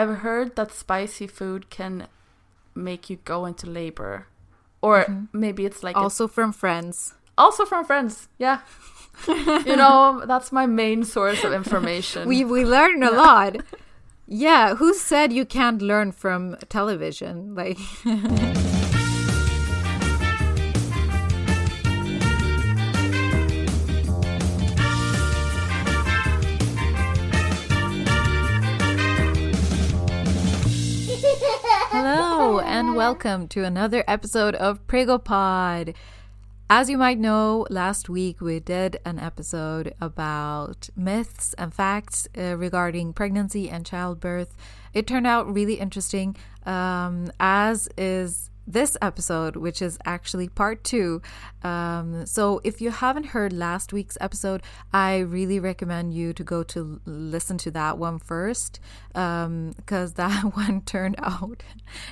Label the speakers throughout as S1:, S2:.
S1: I've heard that spicy food can make you go into labor, or
S2: Mm-hmm.
S1: maybe it's like a-
S2: Also from friends.
S1: also from friends. Yeah, you know that's my main source of information.
S2: We we learn a lot. Yeah, who said you can't learn from television? Like welcome to another episode of Pregopod. As you might know, last week we did an episode about myths and facts uh, regarding pregnancy and childbirth. It turned out really interesting, um, as is this episode, which is actually part two. Um, so, if you haven't heard last week's episode, I really recommend you to go to listen to that one first, because that one turned out,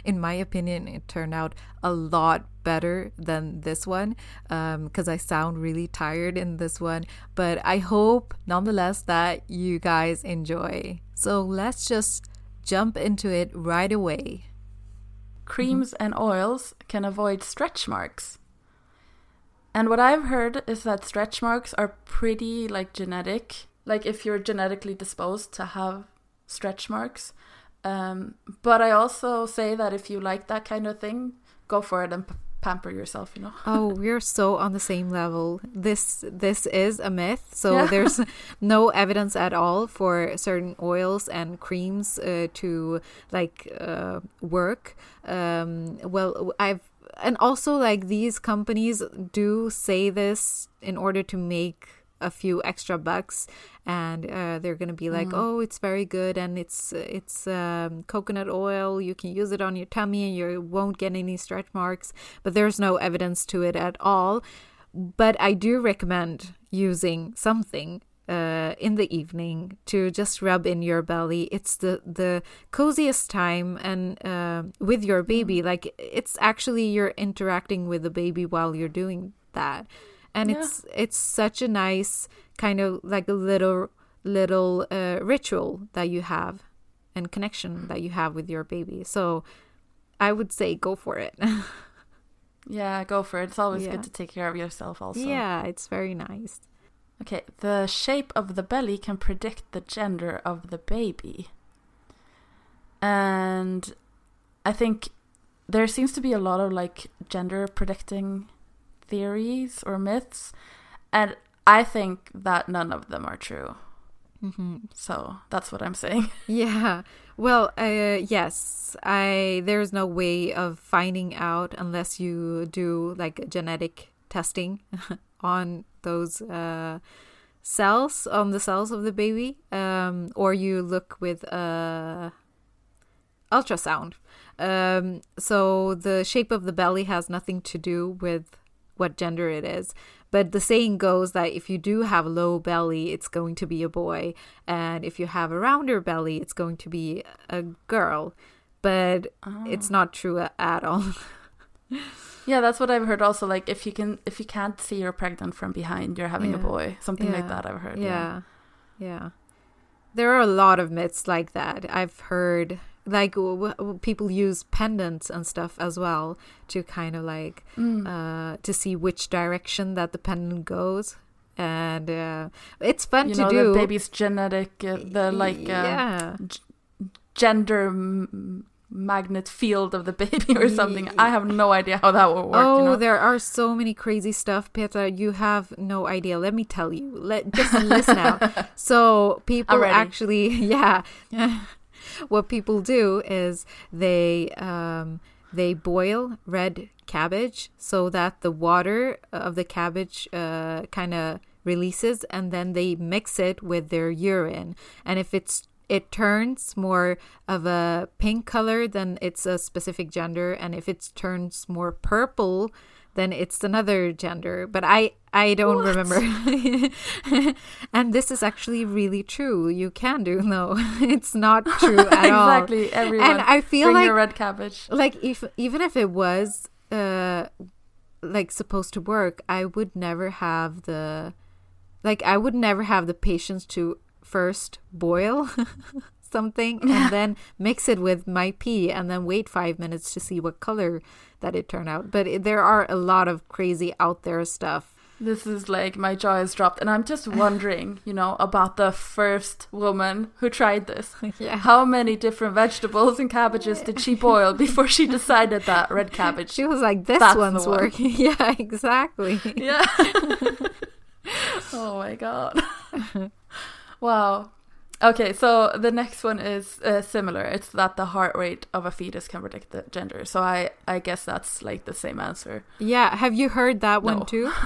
S2: in my opinion, it turned out a lot better than this one because I sound really tired in this one. But I hope nonetheless that you guys enjoy. So let's just jump into it right away.
S1: Creams and oils can avoid stretch marks. And what I've heard is that stretch marks are pretty like genetic, like if you're genetically disposed to have stretch marks. Um, but I also say that if you like that kind of thing, go for it and p- pamper yourself, you know.
S2: Oh, we're so on the same level. This this is a myth. So
S1: Yeah.
S2: there's no evidence at all for certain oils and creams uh, to like uh, work. Um, well, I've and also like these companies do say this in order to make a few extra bucks and uh, they're gonna be like oh it's very good and it's it's um, coconut oil. You can use it on your tummy and you won't get any stretch marks. But there's no evidence to it at all. But i do recommend using something uh, in the evening to just rub in your belly. It's the the coziest time and uh, with your baby. Like it's actually you're interacting with the baby while you're doing that and
S1: Yeah.
S2: it's it's such a nice kind of like a little little uh, ritual that you have and connection that you have with your baby so i would say go for it
S1: Yeah, go for it. It's always
S2: Yeah.
S1: good to take care of yourself also.
S2: yeah it's very nice
S1: Okay, the shape of the belly can predict the gender of the baby. And I think there seems to be a lot of like gender predicting theories or myths. And I think that none of them are true.
S2: hmm
S1: So that's what I'm saying.
S2: Yeah. Well, uh, yes. I there's no way of finding out unless you do like genetic testing on those uh, cells on the cells of the baby, um, or you look with uh, ultrasound. Um, so the shape of the belly has nothing to do with what gender it is. But the saying goes that if you do have a low belly, it's going to be a boy, and if you have a rounder belly, it's going to be a girl. But it's not true at all.
S1: Yeah, that's what I've heard also. Like if you can if you can't see you're pregnant from behind, you're having a boy. Something like that I've heard.
S2: yeah, yeah. There are a lot of myths like that. I've heard like w- w- people use pendants and stuff as well to kind of like
S1: Mm.
S2: uh, to see which direction that the pendant goes, and uh, it's fun
S1: you
S2: to
S1: know
S2: do.
S1: the baby's genetic, uh, the like uh,
S2: yeah,
S1: gender m- magnet field of the baby or something. I have no idea how that will work.
S2: oh,
S1: you know?
S2: there are so many crazy stuff, Petra. You have no idea. Let me tell you. Let just listen out. So people actually, yeah. What people do is they um, they boil red cabbage so that the water of the cabbage uh, kind of releases, and then they mix it with their urine. And if it's it turns more of a pink color, then it's a specific gender, and if it turns more purple, then it's another gender. But I I don't remember. and this is actually really true. You can do no, it's not true at all.
S1: exactly. Everyone.
S2: And I feel
S1: bring
S2: like
S1: your red cabbage.
S2: like if even if it was uh like supposed to work, I would never have the like I would never have the patience to first boil something and then mix it with my pee and then wait five minutes to see what color that it turned out. But it, there are a lot of crazy out there stuff.
S1: This is like my jaw is dropped, and I'm just wondering, you know, about the first woman who tried this.
S2: Yeah.
S1: How many different vegetables and cabbages did she boil before she decided that red cabbage?
S2: She was like, "This one's
S1: one."
S2: working." yeah, exactly.
S1: Yeah. oh my god. wow. Okay, so the next one is uh, similar. It's that the heart rate of a fetus can predict the gender. So I I guess that's like the same answer.
S2: Yeah, have you heard that one
S1: No.
S2: too?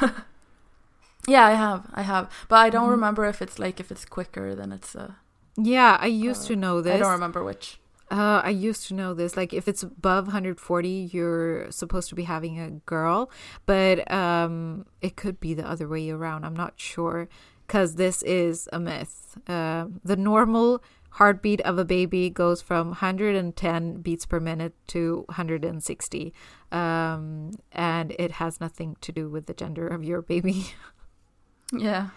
S1: Yeah, I have. I have. But I don't
S2: Mhm.
S1: remember if it's like if it's quicker than it's uh
S2: Yeah, I used to know this.
S1: I don't remember which.
S2: Uh, I used to know this. Like, if it's above 140, you're supposed to be having a girl, but um, it could be the other way around. I'm not sure because this is a myth. Uh, the normal heartbeat of a baby goes from 110 beats per minute to 160, um, and it has nothing to do with the gender of your baby.
S1: Yeah.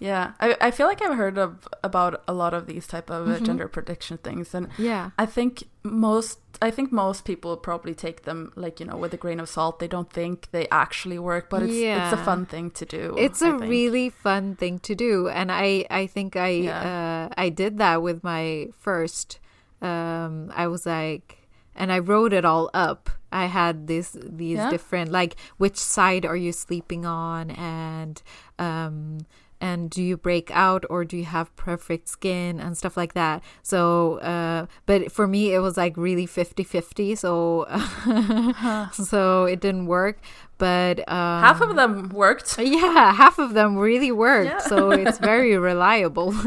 S1: Yeah. I I feel like I've heard of about a lot of these type of uh,
S2: Mhm.
S1: gender prediction things and
S2: yeah.
S1: I think most I think most people probably take them like you know with a grain of salt. They don't think they actually work, but it's it's a fun thing to do.
S2: it's
S1: I
S2: a
S1: think.
S2: really fun thing to do and i i think i
S1: Yeah.
S2: uh i did that with my first um i was like and i wrote it all up i had this these
S1: Yeah?
S2: different like which side are you sleeping on and um and do you break out or do you have perfect skin and stuff like that so uh but for me it was like really 50 50 so so it didn't work but um
S1: half of them worked.
S2: yeah, half of them really worked
S1: Yeah.
S2: so it's very reliable.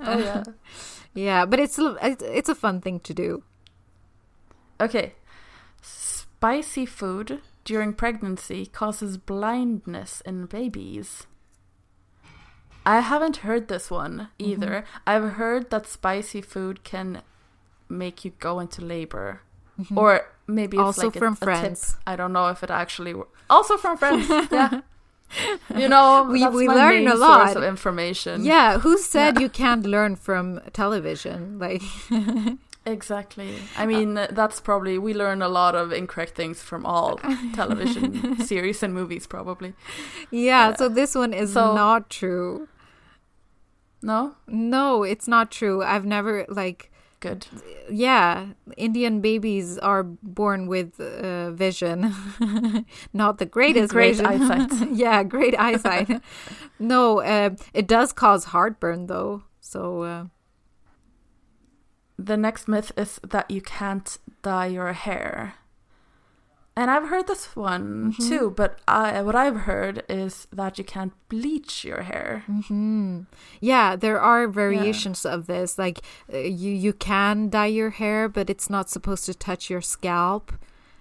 S1: Oh yeah.
S2: yeah, but it's it's a fun thing to do.
S1: Okay. Spicy food during pregnancy causes blindness in babies. I haven't heard this one mm-hmm. either. I've heard that spicy food can make you go into labor. Mm-hmm. Or maybe it's
S2: Also
S1: like a-
S2: from
S1: a, tip.
S2: Friends.
S1: I don't know if it actually also from friends. yeah. You know,
S2: We- we learn a lot.
S1: of information.
S2: Yeah, who said
S1: Yeah.
S2: you can't learn from television? Like,
S1: Exactly. I uh, mean, that's probably we learn a lot of incorrect things from all television series and movies, probably.
S2: yeah,
S1: Yeah.
S2: so this one is
S1: So-
S2: not true.
S1: No,
S2: No, it's not true. I've never like
S1: good.
S2: yeah, Indian babies are born with uh, vision, not the greatest
S1: Great
S2: vision.
S1: eyesight.
S2: yeah, great eyesight. no, uh, it does cause heartburn though. So uh,
S1: The next myth is that you can't dye your hair. And I've heard this one
S2: Mhm.
S1: too, but I, what I've heard is that you can't bleach your hair.
S2: hmm yeah, there are variations of this. Like uh, you, you can dye your hair, but it's not supposed to touch your scalp.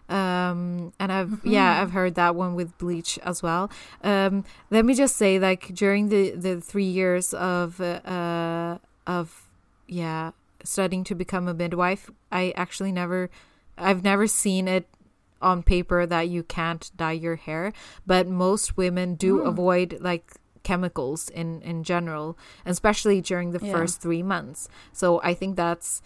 S2: Um, and I've yeah,
S1: Mhm.
S2: I've heard that one with bleach as well. Um, let me just say, like during the the three years of uh, uh of yeah studying to become a midwife, I actually never, I've never seen it on paper that you can't dye your hair, but most women do
S1: Hmm.
S2: avoid like chemicals in in general, especially during the
S1: Yeah.
S2: first 3 months. So I think that's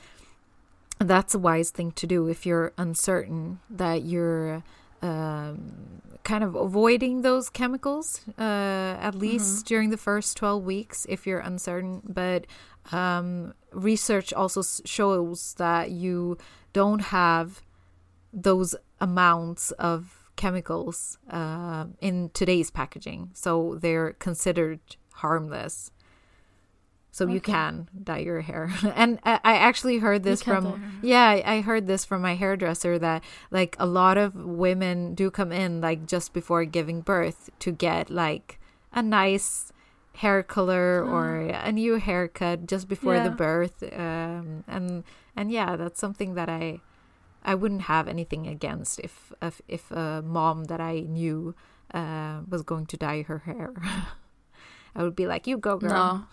S2: that's a wise thing to do if you're uncertain that you're um, kind of avoiding those chemicals uh, at least during the first 12 weeks if you're uncertain but um, research also shows that you don't have those amounts of chemicals uh, in today's packaging. So they're considered harmless. So you can dye your hair. And I, I actually heard this from
S1: dye your hair.
S2: yeah I- I heard this from my hairdresser that like a lot of women do come in like just before giving birth to get like a nice hair color or a new haircut just before the birth um, and and yeah that's something that I I wouldn't have anything against if if, if a mom that I knew uh, was going to dye her hair I would be like you go girl
S1: No.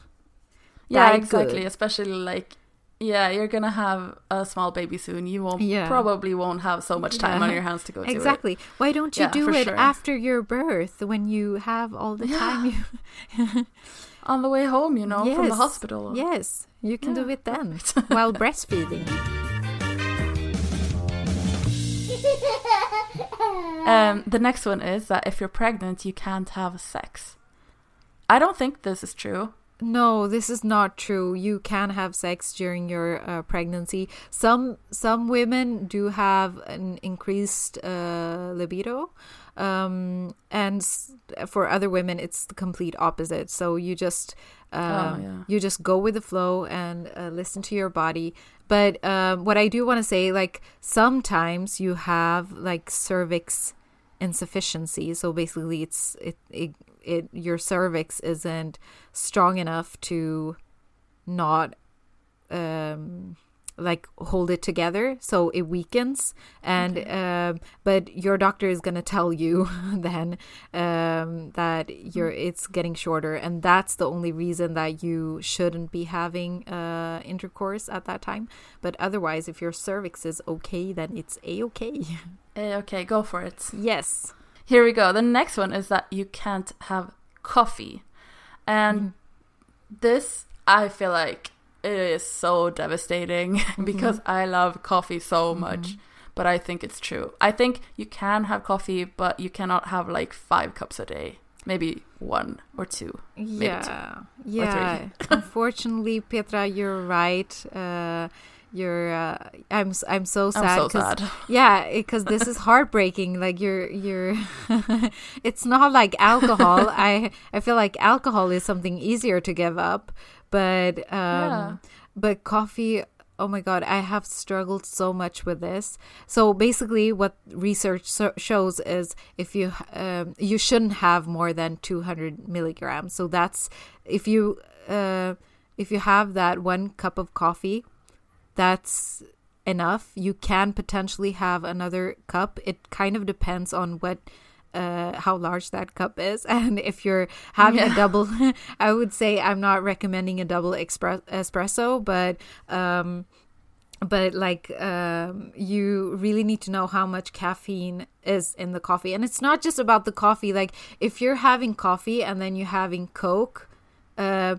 S1: Yeah, exactly.
S2: good.
S1: Especially like, yeah, you're gonna have a small baby soon. You won't
S2: Yeah.
S1: probably won't have so much time
S2: Yeah.
S1: on your hands to go to.
S2: Exactly. Why don't you
S1: Yeah,
S2: do it
S1: sure.
S2: after your birth when you have all the time you
S1: On the way home, you know, from the hospital.
S2: Yes. You can do it then while breastfeeding.
S1: Um, the next one is that if you're pregnant, you can't have sex. I don't think this is true.
S2: No, this is not true. You can have sex during your uh, pregnancy. Some some women do have an increased uh, libido, um, and s- for other women, it's the complete opposite. So you just um,
S1: Oh, yeah.
S2: you just go with the flow and uh, listen to your body. But um, what I do want to say, like sometimes you have like cervix insufficiency. So basically, it's it it, it your cervix isn't strong enough to not um like hold it together so it weakens. And um but your doctor is going to tell you then um that you're it's getting shorter. And that's the only reason that you shouldn't be having uh intercourse at that time. But otherwise if your cervix is okay then it's a okay
S1: Eh, okay, go for it.
S2: yes.
S1: Here we go. The next one is that you can't have coffee. And this, I feel like it is so devastating because I love coffee so much. But I think it's true. I think you can have coffee, but you cannot have like five cups a day. Maybe one or two. Maybe
S2: yeah
S1: two
S2: yeah unfortunately petra you're right uh you're uh, i'm i'm so sad
S1: I'm so sad.
S2: yeah because this is heartbreaking like you're you're it's not like alcohol i i feel like alcohol is something easier to give up but um
S1: Yeah.
S2: but coffee oh my god i have struggled so much with this. So basically what research so- shows is if you um, you shouldn't have more than 200 milligrams. So that's if you uh, if you have that one cup of coffee that's enough. You can potentially have another cup. It kind of depends on what uh how large that cup is. And if you're having a double i would say i'm not recommending a double expre- espresso but um but like um you really need to know how much caffeine is in the coffee. And it's not just about the coffee. Like if you're having coffee and then you're having coke uh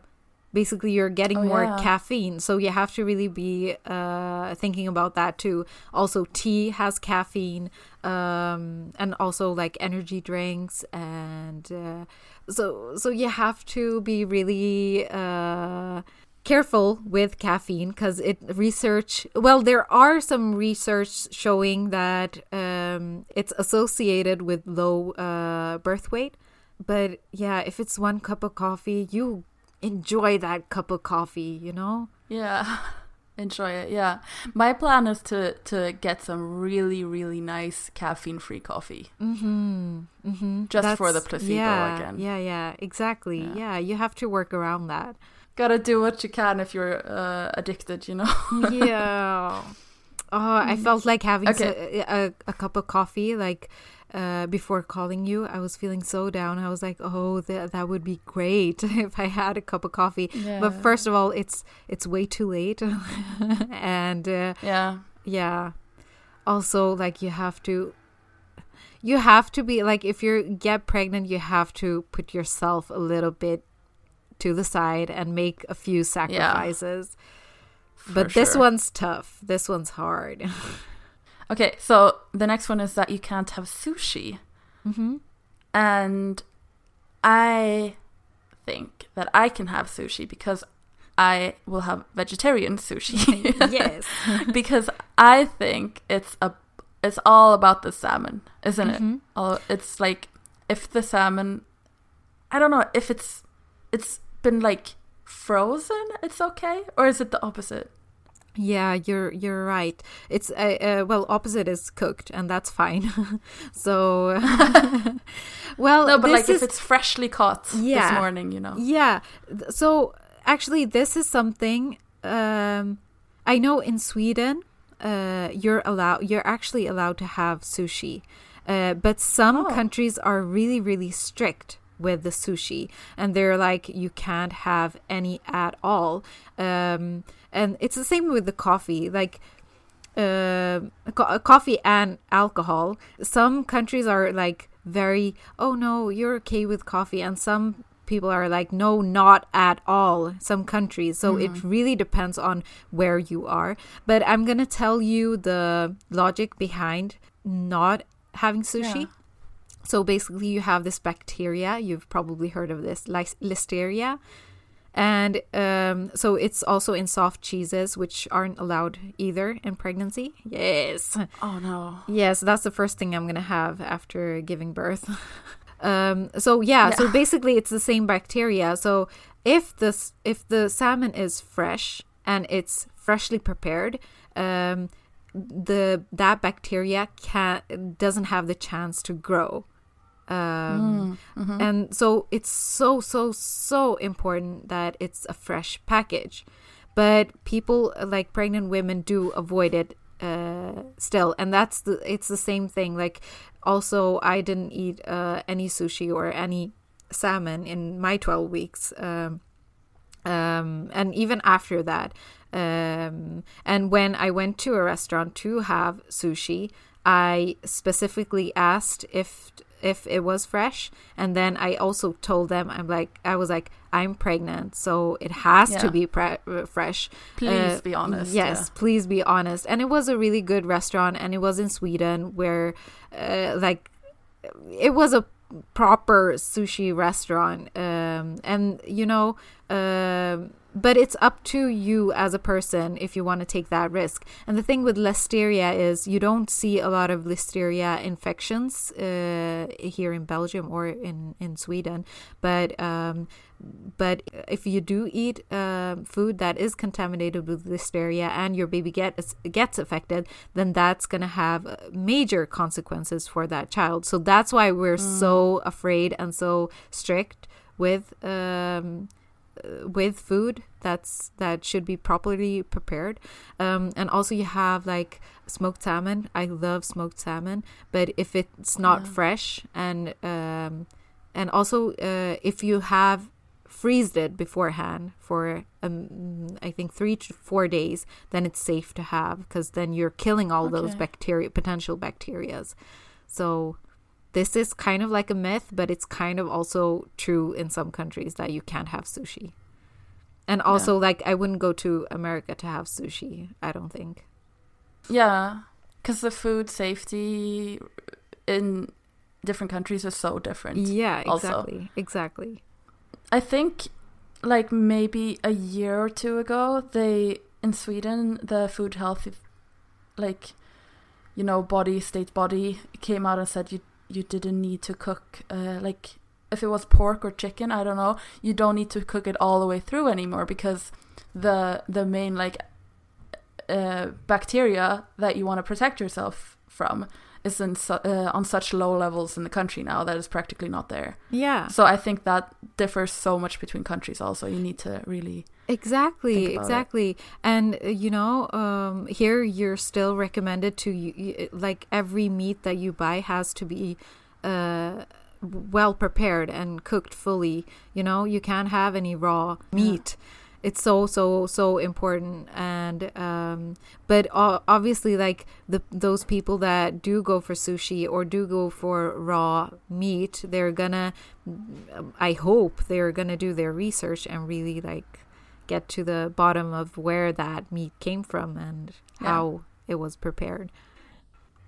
S2: basically you're getting
S1: Oh,
S2: more
S1: yeah.
S2: caffeine. So you have to really be uh thinking about that too. Also tea has caffeine um and also like energy drinks and uh, so so you have to be really uh careful with caffeine because it research well there are some research showing that um it's associated with low uh birth weight but yeah if it's one cup of coffee you enjoy that cup of coffee you know
S1: Yeah. Enjoy it. Yeah. My plan is to to get some really really nice caffeine free coffee.
S2: mm-hmm mm-hmm
S1: Just for the placebo
S2: yeah,
S1: again.
S2: yeah yeah exactly
S1: Yeah.
S2: yeah. you have to work around that
S1: Gotta do what you can if you're uh, addicted, you know.
S2: yeah oh i felt like having.
S1: Okay.
S2: so- a, a cup of coffee like uh, before calling you. I was feeling so down. I was like oh th- that would be great if i had a cup of coffee. But first of all it's it's way too late. And uh,
S1: yeah.
S2: yeah. Also like you have to you have to be like if you get pregnant you have to put yourself a little bit to the side and make a few sacrifices but
S1: for
S2: this one's tough this one's hard
S1: Okay, so the next one is that you can't have sushi.
S2: mm-hmm.
S1: And I think that I can have sushi because I will have vegetarian sushi.
S2: yes
S1: because I think it's a it's all about the salmon, isn't it?
S2: Mhm.
S1: All it's like if the salmon I don't know if it's it's been like frozen, it's okay, or is it the opposite?
S2: Yeah you're you're right it's uh, uh, well opposite is cooked and that's fine so well
S1: No, but
S2: this
S1: like
S2: is-
S1: if it's freshly caught
S2: Yeah.
S1: this morning, you know.
S2: Yeah. So actually, this is something um, I know in Sweden. Uh, you're allowed. You're actually allowed to have sushi, uh, but some
S1: Oh.
S2: countries are really, really strict with the sushi, and they're like you can't have any at all. Um, and it's the same with the coffee. Like uh, co- coffee and alcohol. Some countries are like very, oh no, you're okay with coffee, and some people are like, no, not at all. Some countries, so it
S1: Mm-hmm.
S2: really depends on where you are. But I'm gonna tell you the logic behind not having sushi.
S1: Yeah.
S2: So basically, you have this bacteria. You've probably heard of this, lis- listeria, and um, so it's also in soft cheeses, which aren't allowed either in pregnancy. Yes,
S1: Oh no.
S2: yes, that's the first thing I'm gonna have after giving birth. um, so yeah, so basically, it's the same bacteria. So if this if the salmon is fresh and it's freshly prepared, um, the that bacteria can doesn't have the chance to grow um, and so it's so so so important that it's a fresh package. But people uh, like pregnant women do avoid it uh, still. And that's the it's the same thing. Like also i didn't eat uh, any sushi or any salmon in my 12 weeks um, um, and even after that um, and when i went to a restaurant to have sushi i specifically asked if if it was fresh and then i also told them i'm like i was like i'm pregnant so it has to be pre- fresh
S1: Please
S2: Uh,
S1: be honest.
S2: Yes, please be honest. And it was a really good restaurant, and it was in Sweden where, uh, like, it was a proper sushi restaurant. Um, and you know, um, but it's up to you as a person if you want to take that risk. And the thing with listeria is you don't see a lot of listeria infections uh, here in Belgium or in in Sweden, but um, but if you do eat uh, food that is contaminated with listeria and your baby gets gets affected, then that's gonna have uh, major consequences for that child. So that's why we're so afraid and so strict with um, with food that's that should be properly prepared. Um, and also you have like smoked salmon. I love smoked salmon, but if it's not
S1: Yeah.
S2: fresh and um, and also uh, if you have freezed it beforehand for um, I think three to four days, then it's safe to have because then you're killing all those bacteria, potential bacterias. So this is kind of like a myth, but it's kind of also true in some countries that you can't have sushi. And also, like, I wouldn't go to America to have sushi. I don't think.
S1: Yeah, because the food safety in different countries is so different.
S2: Yeah,
S1: also.
S2: exactly, exactly.
S1: I think like maybe a year or two ago, they in Sweden the food health like you know body state body came out and said you you didn't need to cook uh, like if it was pork or chicken, I don't know, you don't need to cook it all the way through anymore because the the main like uh, bacteria that you want to protect yourself from is in su- uh, on such low levels in the country now that it's practically not there.
S2: Yeah,
S1: So I think that differs so much between countries. Also, you need to really
S2: exactly,
S1: about it.
S2: exactly. And uh, you know, um, here you're still recommended to you, you, like every meat that you buy has to be uh, well prepared and cooked fully. You know, you can't have any raw meat. It's so so so important, and um, but obviously, like the those people that do go for sushi or do go for raw meat, they're gonna. I hope they're gonna do their research and really like get to the bottom of where that meat came from and
S1: Yeah.
S2: how it was prepared.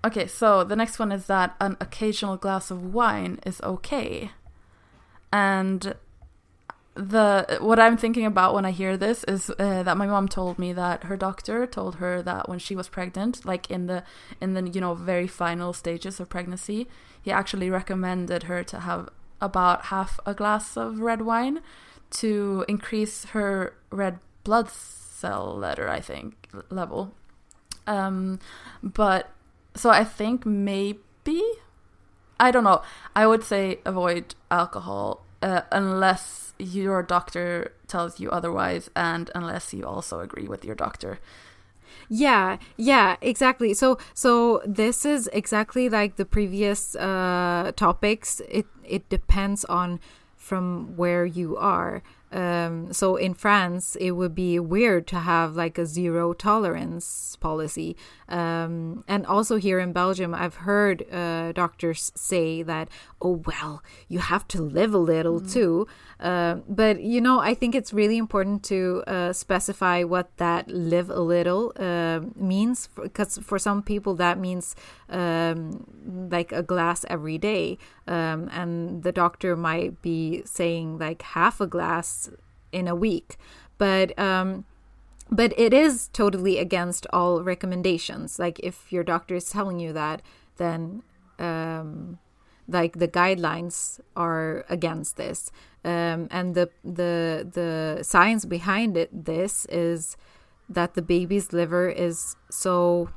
S1: Okay, so the next one is that an occasional glass of wine is okay. And the what I'm thinking about when I hear this is uh, that my mom told me that her doctor told her that when she was pregnant, like in the in the you know very final stages of pregnancy, he actually recommended her to have about half a glass of red wine to increase her red blood cell letter, I think, level. Um, but so I think maybe I don't know. I would say avoid alcohol uh, unless your doctor tells you otherwise, and unless you also agree with your doctor.
S2: Yeah, yeah, exactly. So so this is exactly like the previous uh topics. It it depends on from where you are. Um, so in France, it would be weird to have like a zero tolerance policy. Um, and also here in Belgium, I've heard uh, doctors say that, oh, well, you have to live a little mm. too. Uh, but, you know, I think it's really important to uh, specify what that live a little uh, means. Because for, for, some people, that means um, like a glass every day. Um, and the doctor might be saying like half a glass in a week. But um, but it is totally against all recommendations. Like if your doctor is telling you that, then um, like the guidelines are against this. Um, and the the the science behind it this is that the baby's liver is so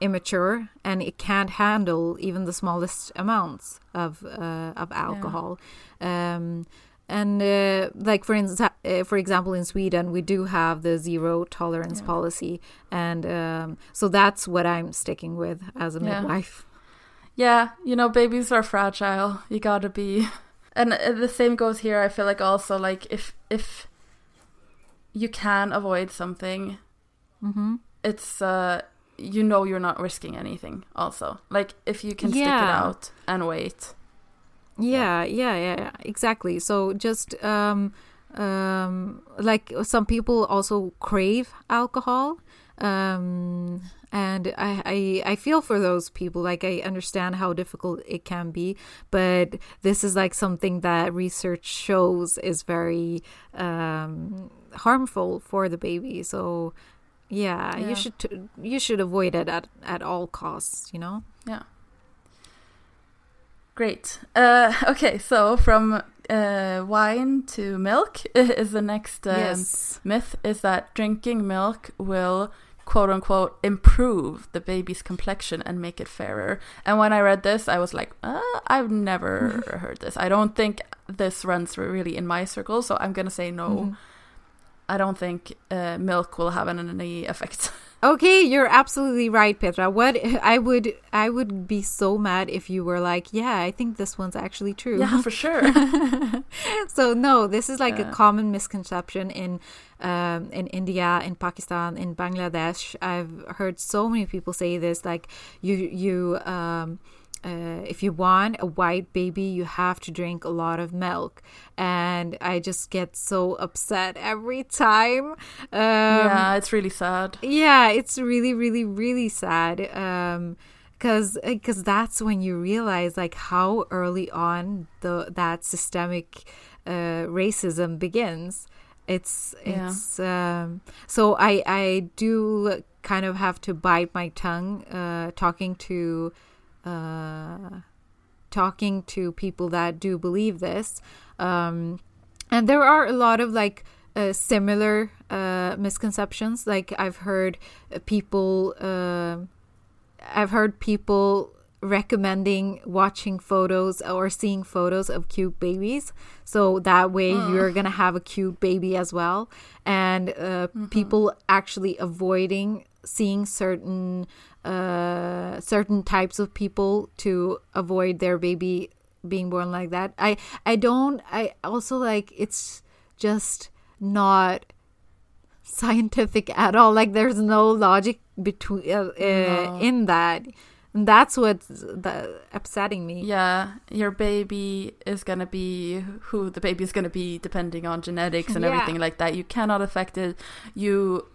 S2: immature and it can't handle even the smallest amounts of uh, of alcohol. Yeah. Um, and uh, like for instance, uh, for example, in Sweden, we do have the zero tolerance yeah. policy, and um, so that's what I'm sticking with as a yeah. midwife.
S1: Yeah, you know, babies are fragile. You gotta be, and uh, the same goes here. I feel like also like if if you can avoid something,
S2: mm-hmm.
S1: it's uh you know you're not risking anything. Also, like if you can yeah. stick it out and wait
S2: yeah, yeah, yeah, yeah, exactly. So just um, um, like some people also crave alcohol. Um, and I, I I feel for those people. Like I understand how difficult it can be, but this is like something that research shows is very um, harmful for the baby. So yeah, yeah, you should t- you should avoid it at at all costs. You know.
S1: Yeah. Great. Uh, okay, so from uh, wine to milk is the next um, yes. myth is that drinking milk will quote unquote improve the baby's complexion and make it fairer. And when I read this, I was like, uh, I've never heard this. I don't think this runs really in my circle, so I'm gonna say no. Mm-hmm. I don't think uh, milk will have any effect.
S2: Okay, you're absolutely right, Petra. What I would I would be so mad if you were like, yeah, I think this one's actually true.
S1: Yeah, for sure.
S2: so no, this is like yeah. a common misconception in um, in India, in Pakistan, in Bangladesh. I've heard so many people say this, like you you um, uh, if you want a white baby, you have to drink a lot of milk. And I just get so upset every time. Um,
S1: yeah, it's really sad.
S2: Yeah, it's really, really, really sad. Um, because because that's when you realize like how early on the that systemic uh, racism begins it's it's yeah. um, so i i do kind of have to bite my tongue uh, talking to uh, talking to people that do believe this. Um, and there are a lot of like uh, similar uh, misconceptions. Like I've heard people, uh, I've heard people recommending watching photos or seeing photos of cute babies so that way you're gonna have a cute baby as well and uh, mm-hmm. people actually avoiding seeing certain uh, certain types of people to avoid their baby being born like that. I I don't. I also like it's just not scientific at all. Like there's no logic between uh, uh, no. in that. And that's what's the, upsetting me.
S1: Yeah, your baby is gonna be who the baby is gonna be, depending on genetics and yeah. everything like that. You cannot affect it. You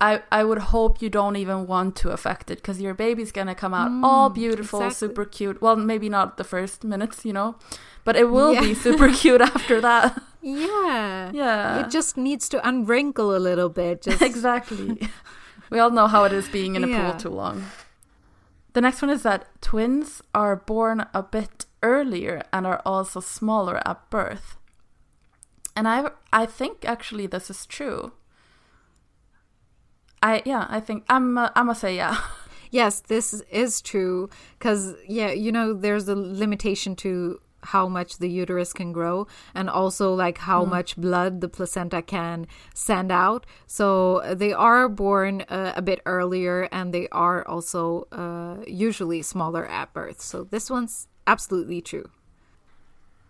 S1: I, I would hope you don't even want to affect it because your baby's gonna come out mm, all beautiful, exactly. super cute. Well, maybe not the first minutes, you know, but it will yeah. be super cute after that.
S2: Yeah,
S1: yeah.
S2: It just needs to unwrinkle a little bit. Just
S1: exactly. we all know how it is being in a yeah. pool too long. The next one is that twins are born a bit earlier and are also smaller at birth. And I I think actually this is true. I yeah, I think I'm uh, I must say yeah.
S2: Yes, this is true because yeah, you know, there's a limitation to how much the uterus can grow and also like how mm. much blood the placenta can send out so uh, they are born uh, a bit earlier and they are also uh, usually smaller at birth so this one's absolutely true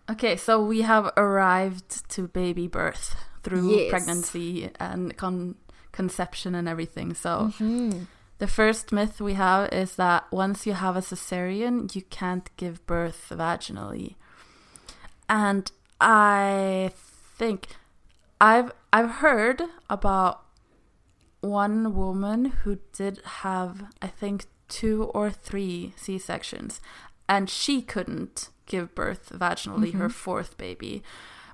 S1: okay so we have arrived to baby birth through
S2: Yes.
S1: pregnancy and con- conception and everything. So
S2: Mhm.
S1: the first myth we have is that once you have a cesarean, you can't give birth vaginally. And I think I've I've heard about one woman who did have I think two or three C-sections and she couldn't give birth vaginally her fourth baby.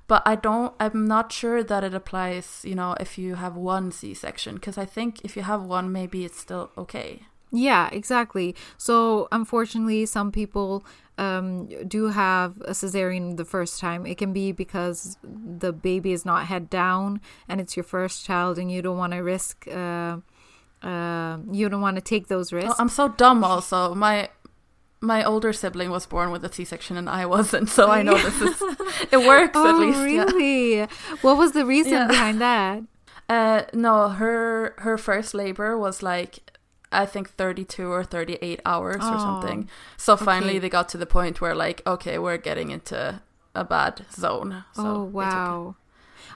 S1: But I don't I'm not sure that it applies, you know, if you have one C-section because I think if you have one maybe it's still okay.
S2: Yeah, exactly. So, unfortunately, some people um, do have a cesarean the first time. It can be because the baby is not head down and it's your first child, and you don't want to risk. Uh, uh, you don't want to take those risks.
S1: Oh, I'm so dumb also. My my older sibling was born with a C-section and I wasn't, so I know this is it works
S2: oh,
S1: at least. yeah.
S2: really? What was the reason
S1: Yeah.
S2: behind that?
S1: Uh, no, her her first labor was like I think 32 or 38 hours or
S2: Oh,
S1: something. So finally
S2: okay.
S1: they got to the point where like okay, we're getting into a bad zone. So
S2: oh
S1: it's okay.
S2: wow.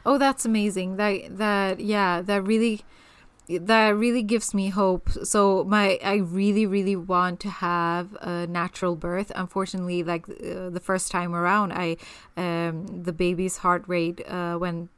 S2: Oh, that's amazing. That that yeah, that really that really gives me hope. So my I really really want to have a natural birth. Unfortunately, like uh, the first time around, I um the baby's heart rate uh went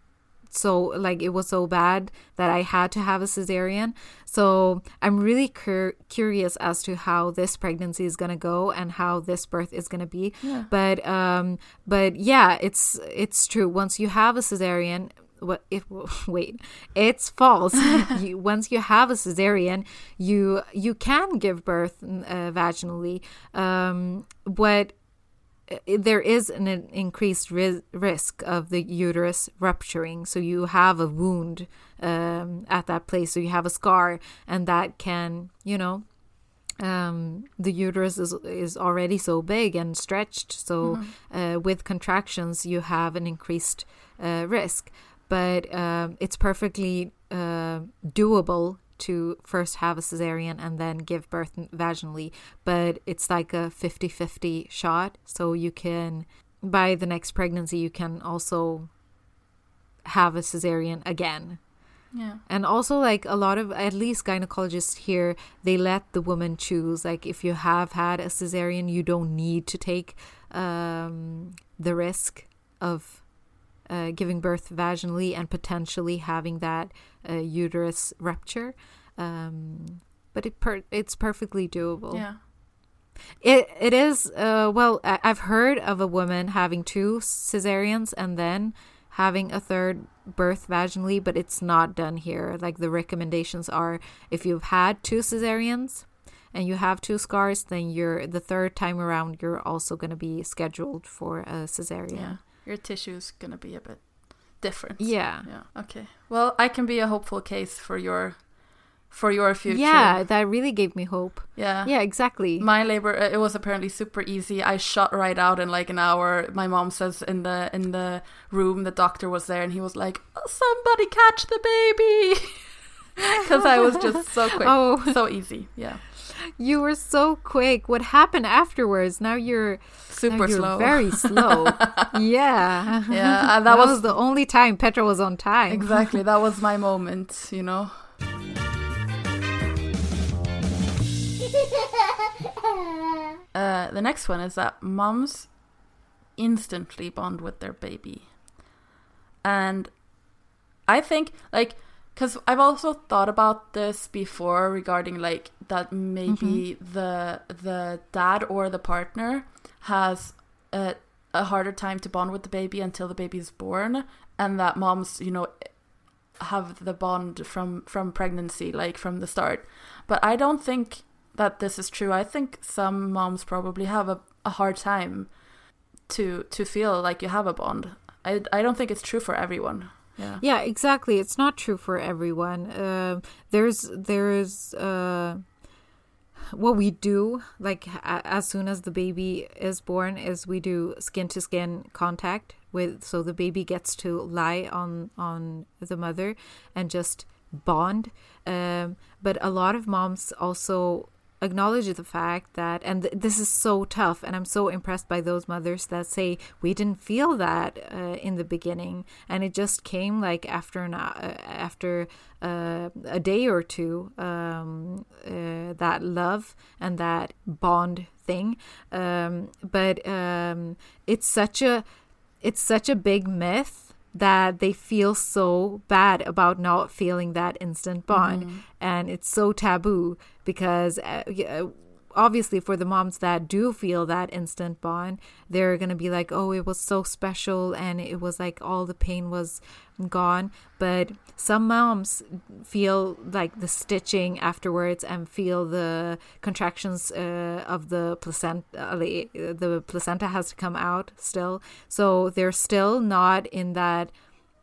S2: so like it was so bad that I had to have a cesarean. So I'm really cur- curious as to how this pregnancy is gonna go and how this birth is gonna be.
S1: Yeah.
S2: But um, but yeah, it's it's true. Once you have a cesarean, what if wait, it's false. you, once you have a cesarean, you you can give birth uh, vaginally. Um, but uh, there is an increased ri- risk of the uterus rupturing. So you have a wound um, at that place. So you have a scar, and that can, you know, um, the uterus is is already so big and stretched. So uh, with contractions, you have an increased uh, risk. But um, it's perfectly uh, doable to first have a cesarean and then give birth vaginally. But it's like a 50 50 shot. So you can, by the next pregnancy, you can also have a cesarean again.
S1: Yeah.
S2: And also, like a lot of, at least gynecologists here, they let the woman choose. Like, if you have had a cesarean, you don't need to take um, the risk of uh, giving birth vaginally and potentially having that uh, uterus rupture. Um, but it per- it's perfectly doable.
S1: Yeah.
S2: It it is. Uh, well, I- I've heard of a woman having two cesareans and then having a third birth vaginally, but it's not done here. Like the recommendations are, if you've had two cesareans and you have two scars, then you're the third time around you're also going to be scheduled for a cesarean.
S1: Yeah. Your tissue is gonna be a bit different.
S2: Yeah.
S1: Yeah. Okay. Well, I can be a hopeful case for your for your future.
S2: Yeah, that really gave me hope.
S1: Yeah.
S2: Yeah, exactly.
S1: My labor uh, it was apparently super easy. I shot right out in like an hour. My mom says in the in the room the doctor was there and he was like, "Oh, "Somebody catch the baby." Cuz I was just so quick.
S2: Oh.
S1: So easy. Yeah.
S2: You were so quick. What happened afterwards? Now you're
S1: Super
S2: now you're
S1: slow.
S2: Very slow. yeah.
S1: Yeah, and
S2: That,
S1: that,
S2: was,
S1: was
S2: the only time Petra was on time.
S1: exactly that was my moment, you know. Uh, the next one is that moms instantly bond with their baby. And I think, like, because I've also thought about this before regarding, like, that maybe mm-hmm. the the dad or the partner has a, a harder time to bond with the baby until the baby is born, and that moms, you know, have the bond from from pregnancy, like from the start. But I don't think that this is true. I think some moms probably have a, a hard time to to feel like you have a bond. I I don't think it's true for everyone. Yeah.
S2: Yeah, exactly. It's not true for everyone. Um there's there's uh, what we do like a- as soon as the baby is born is we do skin to skin contact with so the baby gets to lie on on the mother and just bond. Um, but a lot of moms also acknowledge the fact that, and th- this is so tough, and I'm so impressed by those mothers that say we didn't feel that uh, in the beginning, and it just came like after an uh, after uh, a day or two um, uh, that love and that bond thing. Um, but um, it's such a it's such a big myth that they feel so bad about not feeling that instant bond mm-hmm. and it's so taboo because uh, uh, obviously for the moms that do feel that instant bond they're going to be like oh it was so special and it was like all the pain was gone. But some moms feel like the stitching afterwards and feel the contractions uh, of the placenta the placenta has to come out still. So they're still not in that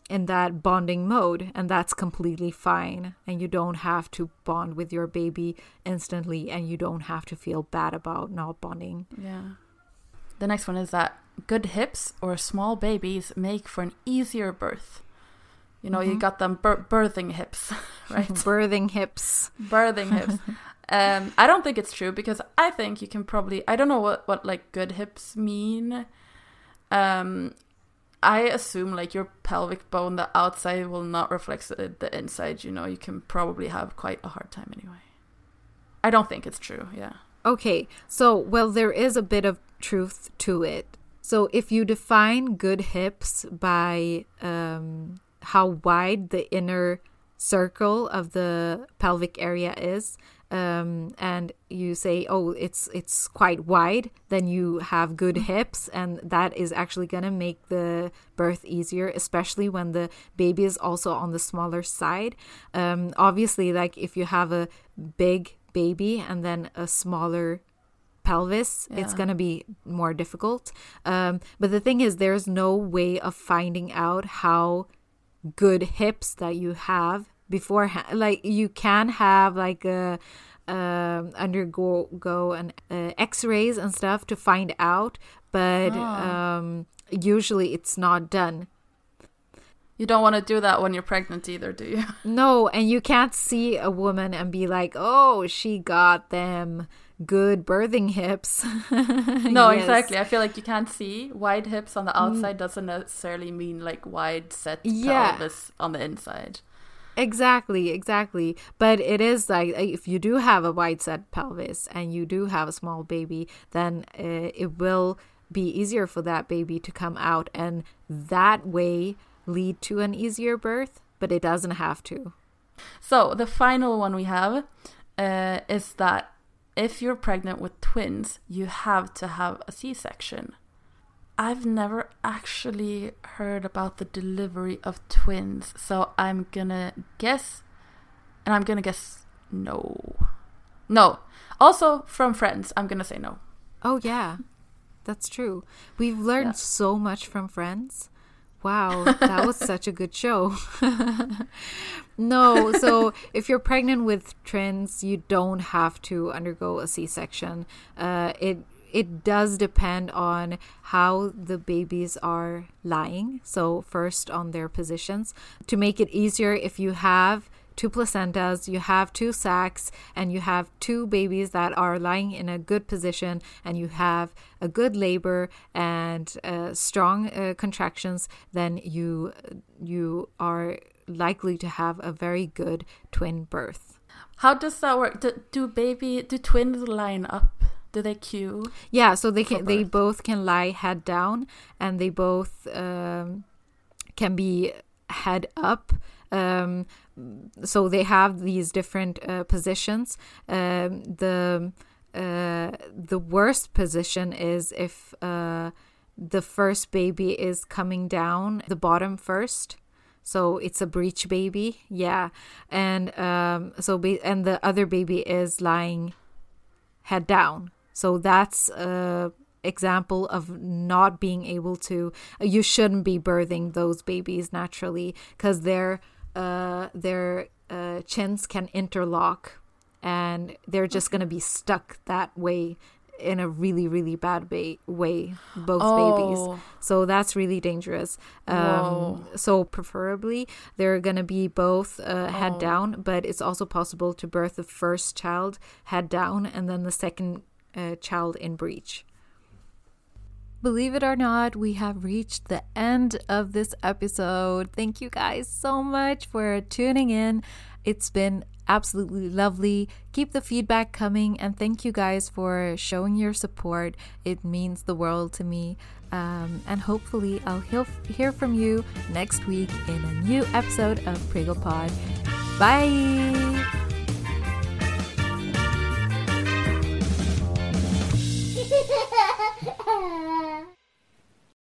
S2: in that bonding mode and that's completely fine. And you don't have to bond with your baby instantly and you don't have to feel bad about not bonding.
S1: Yeah. The next one is that good hips or small babies make for an easier birth. You know mm-hmm. you got them bir- birthing hips right?
S2: Birthing hips.
S1: Birthing hips. Um i don't think it's true because i think you can probably i don't know what what like good hips mean. Um I assume like your pelvic bone, the outside will not reflect the inside. You know, you can probably have quite a hard time anyway. I don't think it's true. Yeah.
S2: Okay. So, well, there is a bit of truth to it. So, if you define good hips by um, how wide the inner circle of the pelvic area is, um, and you say, "Oh, it's it's quite wide," then you have good mm-hmm. hips, and that is actually gonna make the birth easier, especially when the baby is also on the smaller side. Um, obviously, like if you have a big baby and then a smaller pelvis yeah. it's going to be more difficult um, but the thing is there's no way of finding out how good hips that you have beforehand like you can have like a uh, undergo go an uh, x-rays and stuff to find out but oh. um, usually it's not done
S1: you don't want to do that when you're pregnant either do you
S2: no and you can't see a woman and be like oh she got them good birthing hips
S1: no yes. exactly i feel like you can't see wide hips on the mm. outside doesn't necessarily mean like wide set yeah. pelvis on the inside
S2: Exactly, exactly. But it is like if you do have a wide set pelvis and you do have a small baby, then uh, it will be easier for that baby to come out and that way lead to an easier birth, but it doesn't have to.
S1: So, the final one we have uh, is that if you're pregnant with twins, you have to have a C section. I've never actually heard about the delivery of twins, so I'm gonna guess, and I'm gonna guess no. No. Also, from friends, I'm gonna say no.
S2: Oh, yeah. That's true. We've learned yeah. so much from friends. Wow, that was such a good show. no, so if you're pregnant with twins, you don't have to undergo a C section. Uh, it it does depend on how the babies are lying. So, first on their positions. To make it easier, if you have two placentas, you have two sacs, and you have two babies that are lying in a good position, and you have a good labor and uh, strong uh, contractions, then you you are likely to have a very good twin birth.
S1: How does that work? Do, do baby do twins line up? Do they queue?
S2: Yeah, so they can. They both can lie head down, and they both um, can be head up. Um, so they have these different uh, positions. Um, the uh, the worst position is if uh, the first baby is coming down the bottom first. So it's a breech baby, yeah, and um, so be- and the other baby is lying head down. So that's a example of not being able to you shouldn't be birthing those babies naturally because their uh their uh, chins can interlock and they're just going to be stuck that way in a really really bad ba- way both
S1: Oh.
S2: babies so that's really dangerous um, so preferably they're gonna be both uh, head
S1: Oh.
S2: down but it's also possible to birth the first child head down and then the second uh, child in breech. Believe it or not, we have reached the end of this episode. Thank you guys so much for tuning in. It's been absolutely lovely. Keep the feedback coming, and thank you guys for showing your support. It means the world to me. Um, and hopefully, I'll hear, hear from you next week in a new episode of Prego Pod. Bye!